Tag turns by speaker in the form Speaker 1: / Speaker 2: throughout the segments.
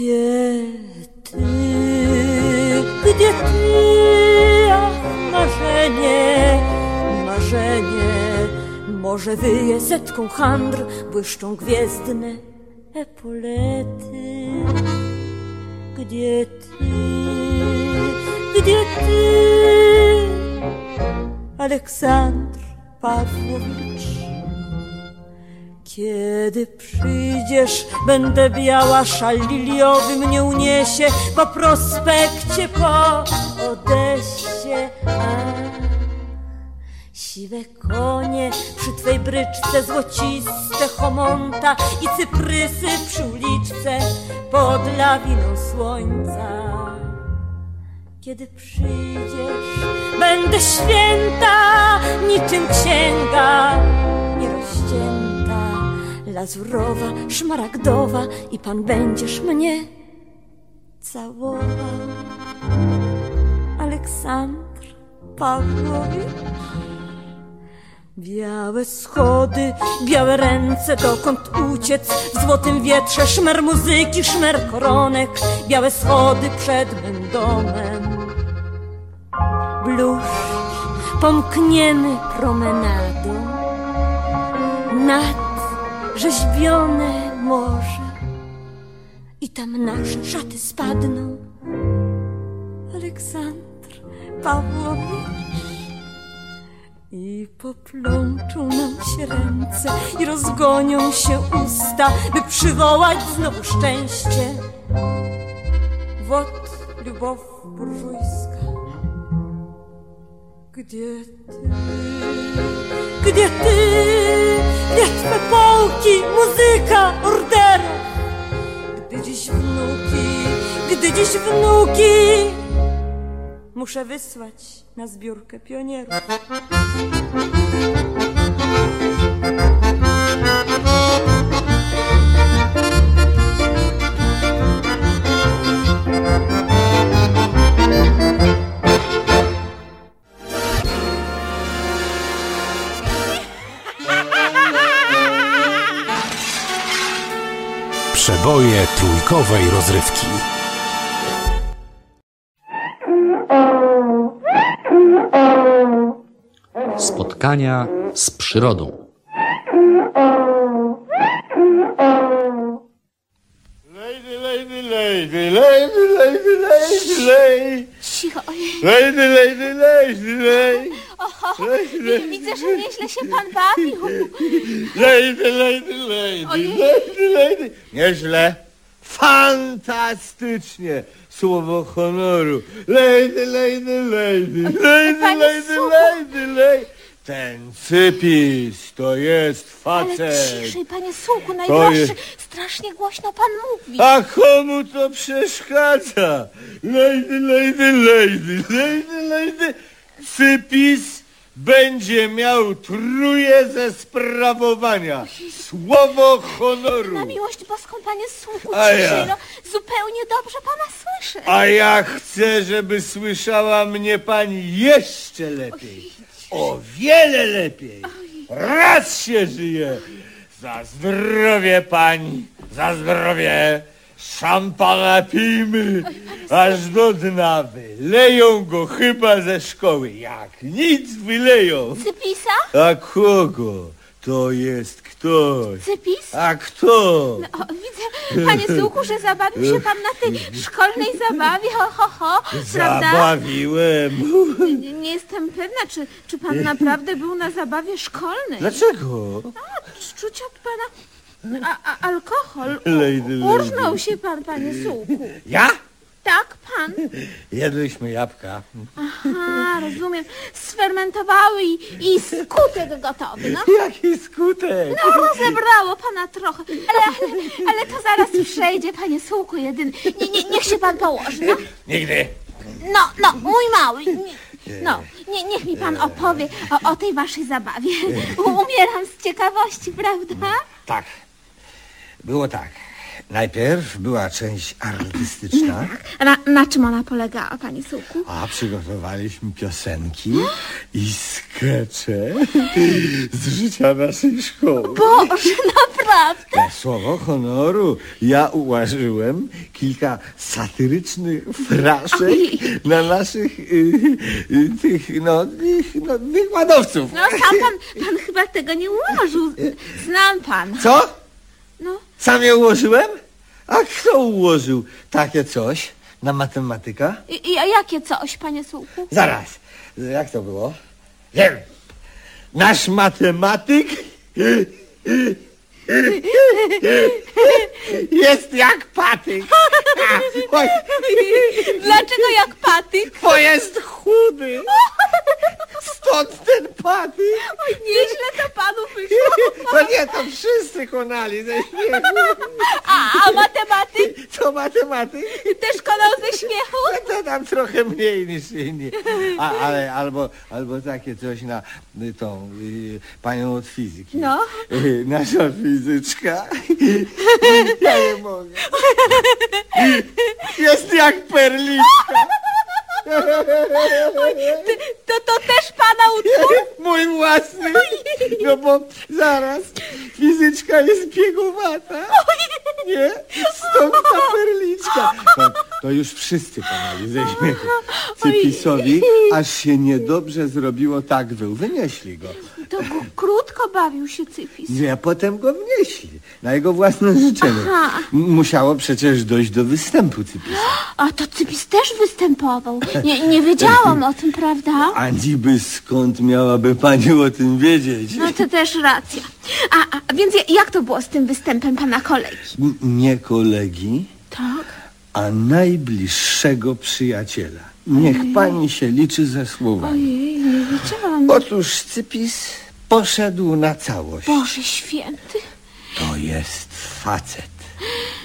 Speaker 1: Gdzie ty, gdzie ty, ach marzenie, marzenie, może wyje setką handr, błyszczą gwiezdne epolety. Gdzie ty, gdzie ty, Aleksandr Pawłowicz? Kiedy przyjdziesz, będę biała, szal liliowy mnie uniesie po prospekcie, po Odesie. A, siwe konie przy twej bryczce, złociste homonta i cyprysy przy uliczce pod lawiną słońca. Kiedy przyjdziesz, będę święta, niczym księga nierozcięta lazurowa, szmaragdowa i pan będziesz mnie całował. Aleksandr Pawłowicz. Białe schody, białe ręce, dokąd uciec W złotym wietrze szmer muzyki, szmer koronek Białe schody przed mym domem Bluszcz pomkniemy promenadą Nad rzeźbione morze i tam nasze szaty spadną. Aleksandr Pawłowicz i poplączą nam się ręce i rozgonią się usta, by przywołać znowu szczęście. Wot, lubow burżujska, gdzie ty, gdzie ty? Twe połki, muzyka, orderów Gdy dziś wnuki, gdy dziś wnuki Muszę wysłać na zbiórkę pionierów
Speaker 2: Pokoje trójkowej rozrywki.
Speaker 3: Spotkania z przyrodą.
Speaker 4: Nieźle się pan bawił.
Speaker 5: Lady, lady, lady,
Speaker 4: Ojej.
Speaker 5: lady, lady. Nieźle. Fantastycznie. Słowo honoru. Lady, lady, lady, lady,
Speaker 4: Panie
Speaker 5: lady, lady, lady. Ten cypis to jest
Speaker 4: Ale
Speaker 5: facet.
Speaker 4: ciszej, panie Sułku, najdroższy. Strasznie głośno pan mówi.
Speaker 5: A komu to przeszkadza? Lady, lady, lady, lady, lady. Cypis będzie miał truje ze sprawowania. Słowo honoru.
Speaker 4: Na miłość boską, panie
Speaker 5: A ja.
Speaker 4: no. Zupełnie dobrze pana słyszę.
Speaker 5: A ja chcę, żeby słyszała mnie pani jeszcze lepiej. O wiele lepiej. Raz się żyje. Za zdrowie pani, za zdrowie. Szampana pijmy, aż do dna wyleją go chyba ze szkoły. Jak nic wyleją.
Speaker 4: Cypisa?
Speaker 5: A kogo? To jest ktoś.
Speaker 4: Cypis?
Speaker 5: A kto?
Speaker 4: O, widzę, panie Sułku, że zabawił się pan na tej szkolnej zabawie, ho, ho, ho, prawda?
Speaker 5: Zabawiłem.
Speaker 4: Nie, nie jestem pewna, czy, czy pan naprawdę był na zabawie szkolnej.
Speaker 5: Dlaczego?
Speaker 4: Czuć od pana a, a, alkohol.
Speaker 5: Lady, lady.
Speaker 4: Urżnął się pan, panie Sułku.
Speaker 5: Ja?
Speaker 4: Tak, pan.
Speaker 5: Jedliśmy jabłka.
Speaker 4: Aha, rozumiem. Sfermentowały i, i skutek gotowy, no.
Speaker 5: Jaki skutek?
Speaker 4: No, rozebrało pana trochę, ale, ale, ale to zaraz przejdzie, panie Sułku jedyny. Nie, nie, niech się pan położy, no.
Speaker 5: Nigdy.
Speaker 4: No, no, mój mały. Nie, no, nie, niech mi pan opowie o, o tej waszej zabawie. Umieram z ciekawości, prawda?
Speaker 5: Tak. Było tak. Najpierw była część artystyczna,
Speaker 4: Na, na czym ona polegała, panie Sułku?
Speaker 5: a przygotowaliśmy piosenki i skecze z życia naszej szkoły.
Speaker 4: Boże, naprawdę?
Speaker 5: Na słowo honoru ja ułożyłem kilka satyrycznych fraszek na naszych y, y, tych, no, tych, no, wykładowców.
Speaker 4: No, sam pan, pan chyba tego nie ułożył. Znam pan.
Speaker 5: Co? Sam je ułożyłem? A kto ułożył takie coś na matematyka?
Speaker 4: i, i a jakie coś, panie Sułku?
Speaker 5: Zaraz, jak to było? Wiem. Nasz matematyk jest jak patyk. Oj,
Speaker 4: Dlaczego jak patyk?
Speaker 5: bo jest chudy. Stąd ten patyk.
Speaker 4: Oj, nieźle to panu wyszło.
Speaker 5: No nie, to wszyscy konali ze śmiechu.
Speaker 4: A, a matematyk
Speaker 5: To matematyk.
Speaker 4: też konał ze śmiechu?
Speaker 5: To tam trochę mniej niż inni. A, ale albo, albo takie coś na y, tą y, panią od fizyki.
Speaker 4: No.
Speaker 5: Y, nasza fizyczka. Ja nie mogę. Jest jak perliczka.
Speaker 4: To, to też pana utwór?
Speaker 5: Mój własny. No bo zaraz fizyczka jest biegowata. Nie? Stąd ta perliczka. To, to już wszyscy konali ze śmiechu. Cypisowi aż się niedobrze zrobiło tak był. Wynieśli go.
Speaker 4: To k- krótko bawił się Cypis.
Speaker 5: Nie, a potem go wnieśli. Na jego własne życzenie.
Speaker 4: Aha.
Speaker 5: Musiało przecież dojść do występu Cypisa.
Speaker 4: A to Cypis też występował. Nie, nie wiedziałam o tym, prawda?
Speaker 5: A niby skąd miałaby pani o tym wiedzieć?
Speaker 4: No to też racja. A, a więc ja- jak to było z tym występem pana kolegi?
Speaker 5: Nie kolegi,
Speaker 4: Tak?
Speaker 5: a najbliższego przyjaciela. Niech pani się liczy ze słowami.
Speaker 4: Ojej,
Speaker 5: Otóż Cypis poszedł na całość.
Speaker 4: Boże święty.
Speaker 5: To jest facet.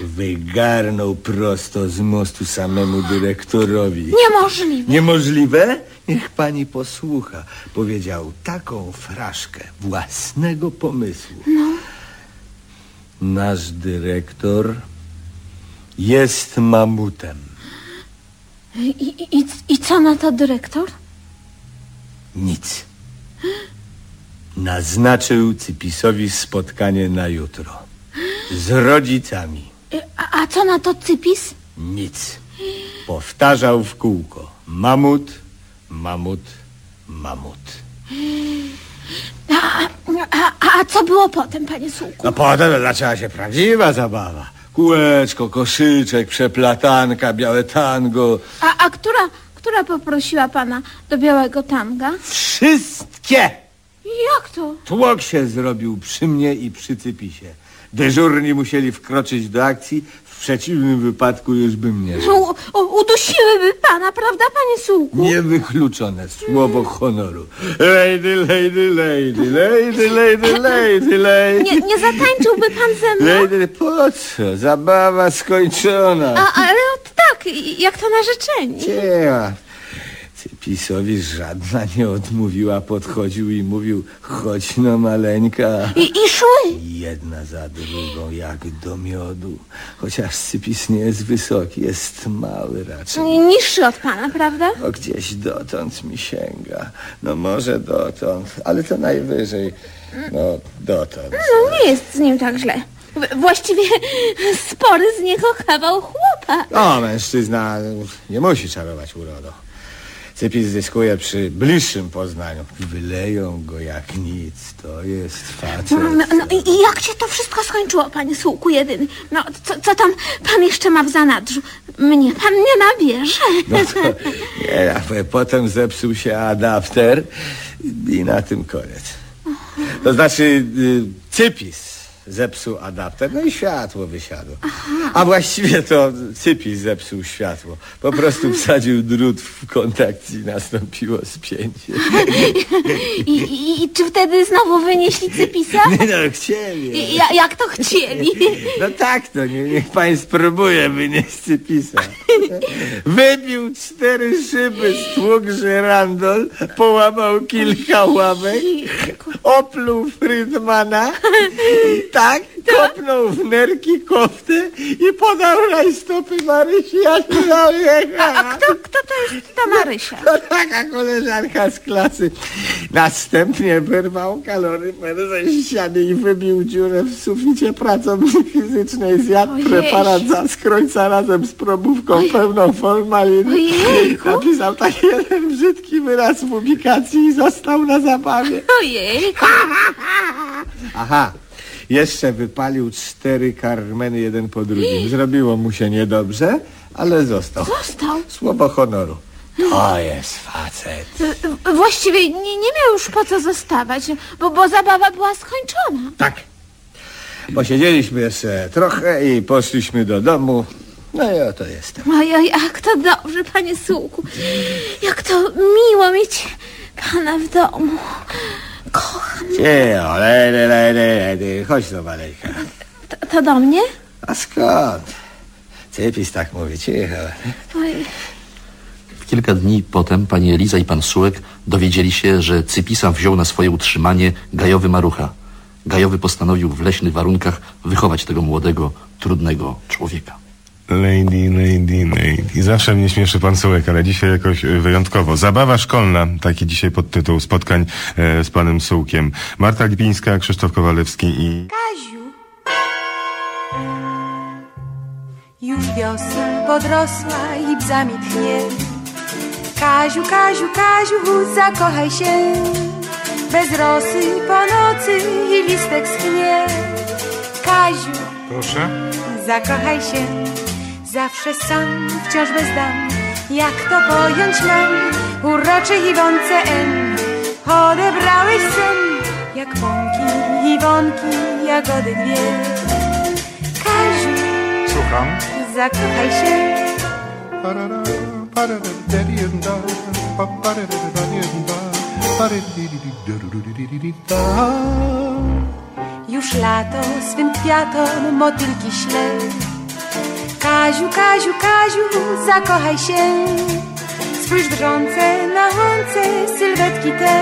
Speaker 5: Wygarnął prosto z mostu samemu dyrektorowi.
Speaker 4: Niemożliwe.
Speaker 5: Niemożliwe? Niech pani posłucha. Powiedział taką fraszkę własnego pomysłu. Nasz dyrektor jest mamutem.
Speaker 4: I, i, I co na to dyrektor?
Speaker 5: Nic. Naznaczył Cypisowi spotkanie na jutro. Z rodzicami.
Speaker 4: A, a co na to Cypis?
Speaker 5: Nic. Powtarzał w kółko. Mamut, mamut, mamut.
Speaker 4: A, a, a co było potem, panie Sułku?
Speaker 5: No potem zaczęła się prawdziwa zabawa. Kółeczko, koszyczek, przeplatanka, białe tango.
Speaker 4: A, a która, która poprosiła pana do białego tanga?
Speaker 5: Wszystkie!
Speaker 4: Jak to?
Speaker 5: Tłok się zrobił przy mnie i przy Cypisie. Dyżurni musieli wkroczyć do akcji, w przeciwnym wypadku już bym nie żył.
Speaker 4: U, u, udusiłyby pana, prawda, panie Sułku?
Speaker 5: Niewykluczone słowo honoru. Lady, lady, lady, lady, lady, lady, lady.
Speaker 4: Nie, nie zatańczyłby pan ze mną?
Speaker 5: Lady, po co? Zabawa skończona.
Speaker 4: A, ale tak, jak to narzeczenie.
Speaker 5: Dzieła. Cypisowi żadna nie odmówiła, podchodził i mówił, chodź no maleńka.
Speaker 4: I, I szły.
Speaker 5: Jedna za drugą, jak do miodu. Chociaż Cypis nie jest wysoki, jest mały raczej.
Speaker 4: Niższy od pana, prawda?
Speaker 5: No gdzieś dotąd mi sięga. No może dotąd, ale to najwyżej. No dotąd.
Speaker 4: No nie jest z nim tak źle. Właściwie spory z niego kawał chłopa.
Speaker 5: O, mężczyzna nie musi czarować urodą. Cypis zyskuje przy bliższym poznaniu. Wyleją go jak nic. To jest facet.
Speaker 4: No, no i i jak się to wszystko skończyło, panie Sułku jedyny? No, co, co tam pan jeszcze ma w zanadrzu? Mnie pan nie nabierze.
Speaker 5: No to nie, potem zepsuł się adapter i na tym koniec. To znaczy y, Cypis zepsuł adapter, no i światło wysiadło. A właściwie to Cypis zepsuł światło. Po prostu wsadził drut w kontakt i nastąpiło spięcie.
Speaker 4: I, i, I czy wtedy znowu wynieśli cypisa?
Speaker 5: No, chcieli.
Speaker 4: Ja- jak to chcieli?
Speaker 5: No tak to, nie, niech pan spróbuje wynieść Cypisa. Wybił cztery szyby, stłukł żyrandol, połamał kilka ławek, opluł Frydmana tak kopnął w nerki koftę i podał rajstopy Marysi
Speaker 4: A kto, kto to jest ta Marysia?
Speaker 5: To taka koleżanka z klasy. Następnie wyrwał kaloryfer ze ściany i wybił dziurę w suficie pracowni fizycznej. Zjadł
Speaker 4: Ojej.
Speaker 5: preparat za skrońca razem z probówką pełną formaliny.
Speaker 4: Ojejku.
Speaker 5: Napisał taki jeden brzydki wyraz w publikacji i został na zabawie.
Speaker 4: Ojej,
Speaker 5: Aha. Jeszcze wypalił cztery karmeny jeden po drugim. Zrobiło mu się niedobrze, ale został.
Speaker 4: został.
Speaker 5: Słowo honoru. To jest facet.
Speaker 4: Właściwie nie, nie miał już po co zostawać, bo, bo zabawa była skończona.
Speaker 5: Tak. Posiedzieliśmy jeszcze trochę i poszliśmy do domu. No i oto jestem.
Speaker 4: Ojej, jak to dobrze, panie Sułku. Jak to miło mieć pana w domu. Kocham.
Speaker 5: Cicho, lejdy, lejdy, lejdy. Chodź do Malejka.
Speaker 4: To, to do mnie?
Speaker 5: A skąd? Cypis tak mówi, cicho.
Speaker 4: Ojej.
Speaker 3: Kilka dni potem pani Eliza i pan Sułek dowiedzieli się, że Cypisa wziął na swoje utrzymanie Gajowy Marucha. Gajowy postanowił w leśnych warunkach wychować tego młodego, trudnego człowieka.
Speaker 6: Lady, lady, lady. Zawsze mnie śmieszy pan Sułek, ale dzisiaj jakoś e, wyjątkowo. Zabawa szkolna, taki dzisiaj podtytuł spotkań e, z panem Sułkiem. Marta Lipińska, Krzysztof Kowalewski i...
Speaker 7: Kaziu. Już wiosna podrosła i bzami tchnie. Kaziu, Kaziu, Kaziu, zakochaj się. Bez rosy po nocy i listek schnie. Kaziu,
Speaker 6: Proszę?
Speaker 7: zakochaj się. Zawsze sam, wciąż bez dam. Jak to pojąć mam? Uroczej Iwonce N. Odebrałeś sen, jak pąki, Iwonki, jagody dwie. Kaziu,
Speaker 6: Słucham.
Speaker 7: zakochaj się. Już lato swym kwiatom motylki śle. Kaziu, Kaziu, Kaziu, zakochaj się. Spójrz drżące na łące sylwetki te.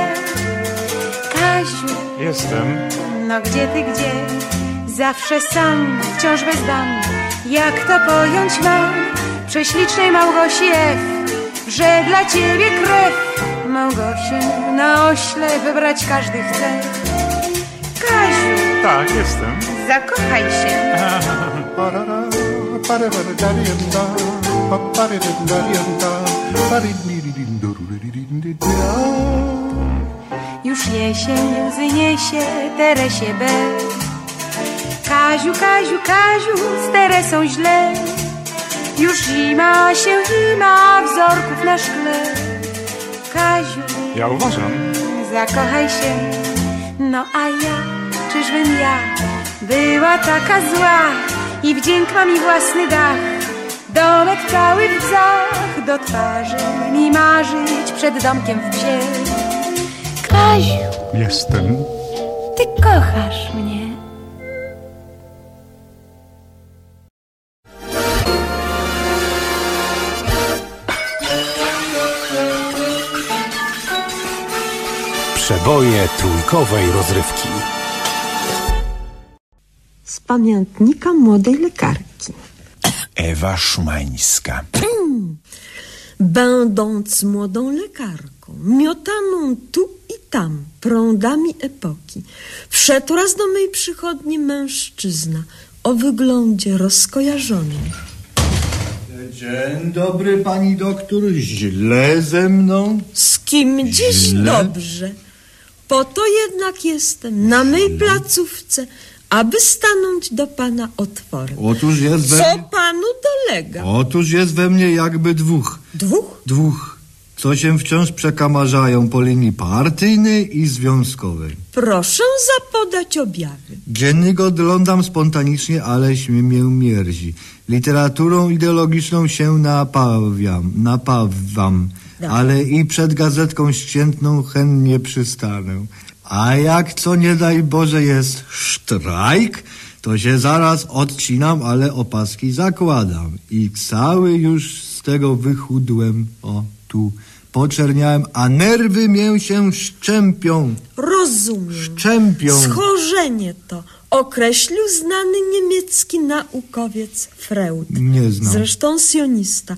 Speaker 7: Kaziu,
Speaker 6: Jestem.
Speaker 7: no gdzie ty, gdzie? Zawsze sam, wciąż bez dam. Jak to pojąć mam? Prześlicznej Małgosi F, że dla ciebie krew. Małgosię na ośle wybrać każdy chce. Kaziu,
Speaker 6: Tak, jestem.
Speaker 7: zakochaj się. Już jesień łzy niesie Teresie B. Kaziu, Kaziu, Kaziu, z Teresą źle. Już zima się ima wzorków na szkle. Kaziu,
Speaker 6: Ja uważam.
Speaker 7: zakochaj się. No a ja, czyżbym ja była taka zła i wdzięk ma mi własny dach. Domek cały w bzach, do twarzy mi marzyć przed domkiem w bzie. Kaziu,
Speaker 6: Jestem.
Speaker 7: ty kochasz mnie.
Speaker 2: Przeboje trójkowej rozrywki.
Speaker 8: Pamiętnika młodej lekarki.
Speaker 9: Ewa Szumańska.
Speaker 8: Będąc młodą lekarką, miotaną tu i tam prądami epoki, wszedł raz do mej przychodni mężczyzna o wyglądzie rozkojarzonym.
Speaker 10: Dzień dobry, pani doktor. Źle ze mną?
Speaker 8: Z kim dziś
Speaker 10: Źle?
Speaker 8: dobrze. Po to jednak jestem na mej placówce, aby stanąć do pana otworem.
Speaker 10: Otóż jest we
Speaker 8: Co panu dolega?
Speaker 10: Otóż jest we mnie jakby dwóch.
Speaker 8: Dwóch?
Speaker 10: Dwóch. Co się wciąż przekamarzają po linii partyjnej i związkowej.
Speaker 8: Proszę zapodać objawy.
Speaker 10: Dziennik oglądam spontanicznie, aleś mnie mierzi. Literaturą ideologiczną się napawiam, napawam, ale i przed gazetką ściętną chętnie przystanę. A jak co nie daj Boże jest sztrajk, to się zaraz odcinam, ale opaski zakładam. I cały już z tego wychudłem, o tu, poczerniałem, a nerwy mię się szczępią.
Speaker 8: Rozumiem.
Speaker 10: Szczępią.
Speaker 8: Schorzenie to określił znany niemiecki naukowiec Freud.
Speaker 10: Nie znam.
Speaker 8: Zresztą sionista.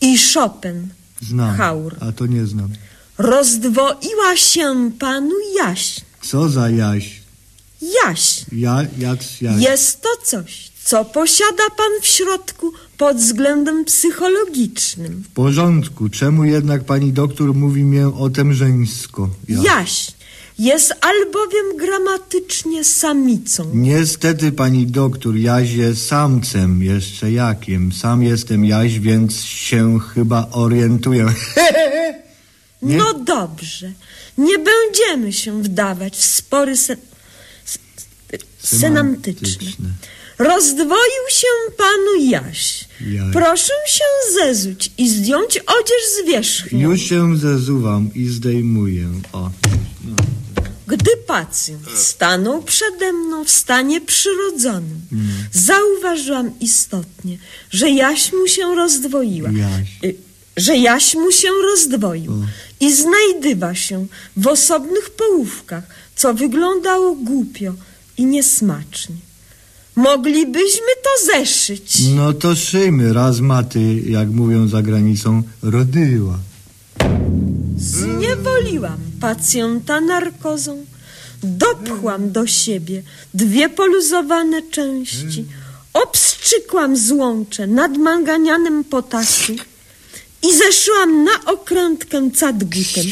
Speaker 8: I Chopin.
Speaker 10: Znam,
Speaker 8: Haur.
Speaker 10: a to nie znam.
Speaker 8: Rozdwoiła się panu jaźń.
Speaker 10: Co za jaś?
Speaker 8: Jaźń.
Speaker 10: Ja, jac, jaś.
Speaker 8: Jest to coś, co posiada pan w środku pod względem psychologicznym.
Speaker 10: W porządku. Czemu jednak pani doktor mówi mnie o tem żeńsko? Ja.
Speaker 8: Jaźń jest albowiem gramatycznie samicą.
Speaker 10: Niestety, pani doktor, jaś jest samcem, jeszcze jakiem. Sam jestem jaś, więc się chyba orientuję. Nie?
Speaker 8: No dobrze, nie będziemy się wdawać w spory se... s- semantyczne. Rozdwoił się panu Jaś. Proszę się zezuć i zdjąć odzież z wierzchni.
Speaker 10: Już się zezuwam i zdejmuję. O.
Speaker 8: Gdy pacjent stanął przede mną w stanie przyrodzonym, zauważyłam istotnie, że jaś mu się rozdwoiła.
Speaker 10: Jaś.
Speaker 8: Y, Że jaś mu się rozdwoił i znajdywa się w osobnych połówkach, co wyglądało głupio i niesmacznie. Moglibyśmy to zeszyć.
Speaker 10: No to szyjmy, raz maty, jak mówią za granicą, rodyła.
Speaker 8: Zniewoliłam pacjenta narkozą. Dopchłam do siebie dwie poluzowane części. Obstrzykłam złącze nad manganianem potasu i zeszłam na okrętkę cadgutem.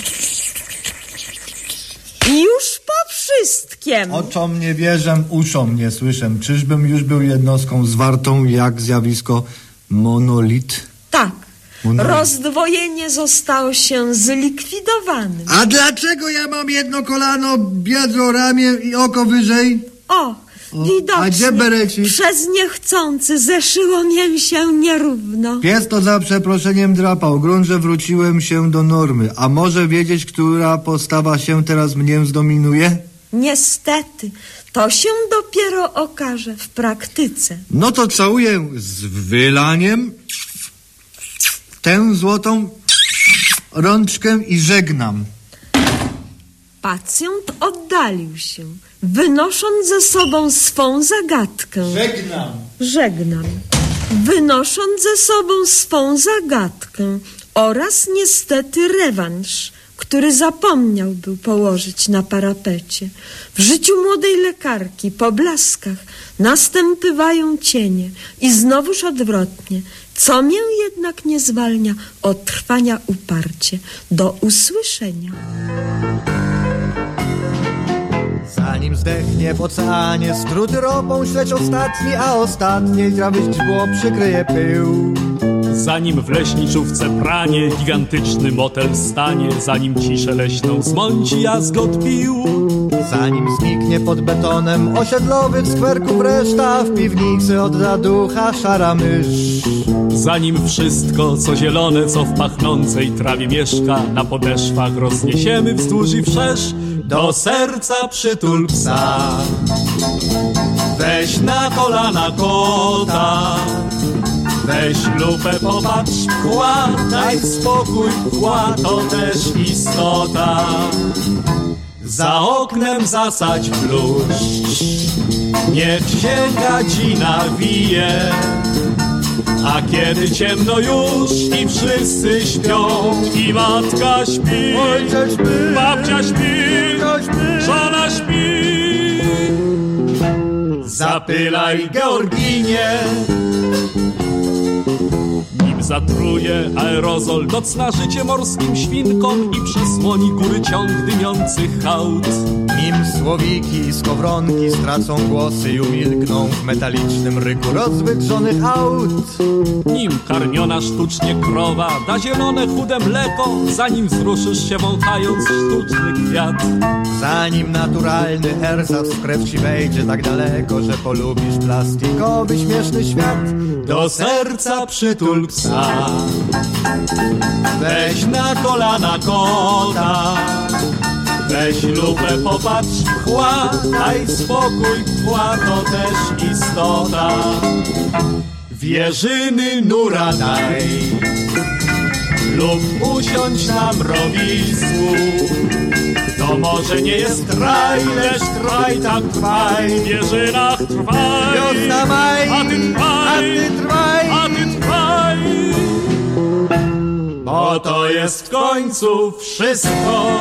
Speaker 8: Już po wszystkim.
Speaker 10: Oczom nie wierzę, uszom nie słyszę. Czyżbym już był jednostką zwartą jak zjawisko monolit?
Speaker 8: Tak,
Speaker 10: Monolit.
Speaker 8: rozdwojenie zostało się zlikwidowane.
Speaker 10: A dlaczego ja mam jedno kolano, biodro, ramię i oko wyżej?
Speaker 8: O, widocznie
Speaker 10: a gdzie berecik?
Speaker 8: przez niechcący zeszyło mię się nierówno.
Speaker 10: Pies to za przeproszeniem drapał. Grunt, że wróciłem się do normy. A może wiedzieć, która postawa się teraz mnie zdominuje?
Speaker 8: Niestety, to się dopiero okaże w praktyce.
Speaker 10: No to całuję z wylaniem tę złotą rączkę i żegnam.
Speaker 8: Pacjent oddalił się, wynosząc ze sobą swą zagadkę.
Speaker 10: Żegnam.
Speaker 8: Żegnam. Wynosząc ze sobą swą zagadkę oraz niestety rewanż który zapomniał był położyć na parapecie. W życiu młodej lekarki po blaskach następywają cienie i znowuż odwrotnie, co mnie jednak nie zwalnia od trwania uparcie. Do usłyszenia.
Speaker 10: Zanim zdechnie w oceanie, struty ropą śledź ostatni, a ostatniej trawy źdźbło przykryje pył.
Speaker 11: Zanim w leśniczówce pranie gigantyczny motel stanie, zanim ciszę leśną zmąci jazgot pił.
Speaker 10: Zanim zniknie pod betonem osiedlowy w skwerku reszta, w piwnicy odda ducha szara mysz.
Speaker 11: Zanim wszystko, co zielone, co w pachnącej trawie mieszka, na podeszwach rozniesiemy wzdłuż i wszerz, do serca przytul psa. Weź na kolana kota, weź lupę, popatrz, kła, daj spokój, kła to też istota. Za oknem zasadź bluszcz, niech się gadzina wije. A kiedy ciemno już i wszyscy śpią I matka śpi, babcia śpi, żona śpi. Zapylaj Georginie. Nim zatruje aerozol Docna życie morskim świnkom I przesłoni góry ciąg dymiących hałd
Speaker 10: Nim słowiki, skowronki stracą głosy i umilkną w metalicznym ryku rozwydrzonych aut.
Speaker 11: Nim karmiona sztucznie krowa da zielone chude mleko, zanim wzruszysz się wąchając sztuczny kwiat.
Speaker 10: Zanim naturalny ersat w krew ci wejdzie tak daleko, że polubisz plastikowy śmieszny świat.
Speaker 11: Do serca przytul psa, weź na kolana kota. Weź lupę, popatrz, chła, daj spokój, chła to też istota. Wierzyny nura daj lub usiądź na mrowisku. To może nie jest raj, lecz trwaj tak trwaj, w wieżynach trwaj.
Speaker 10: Wiosna maj,
Speaker 11: a ty trwaj,
Speaker 10: a ty trwaj,
Speaker 11: a ty trwaj. Bo to jest w końcu wszystko.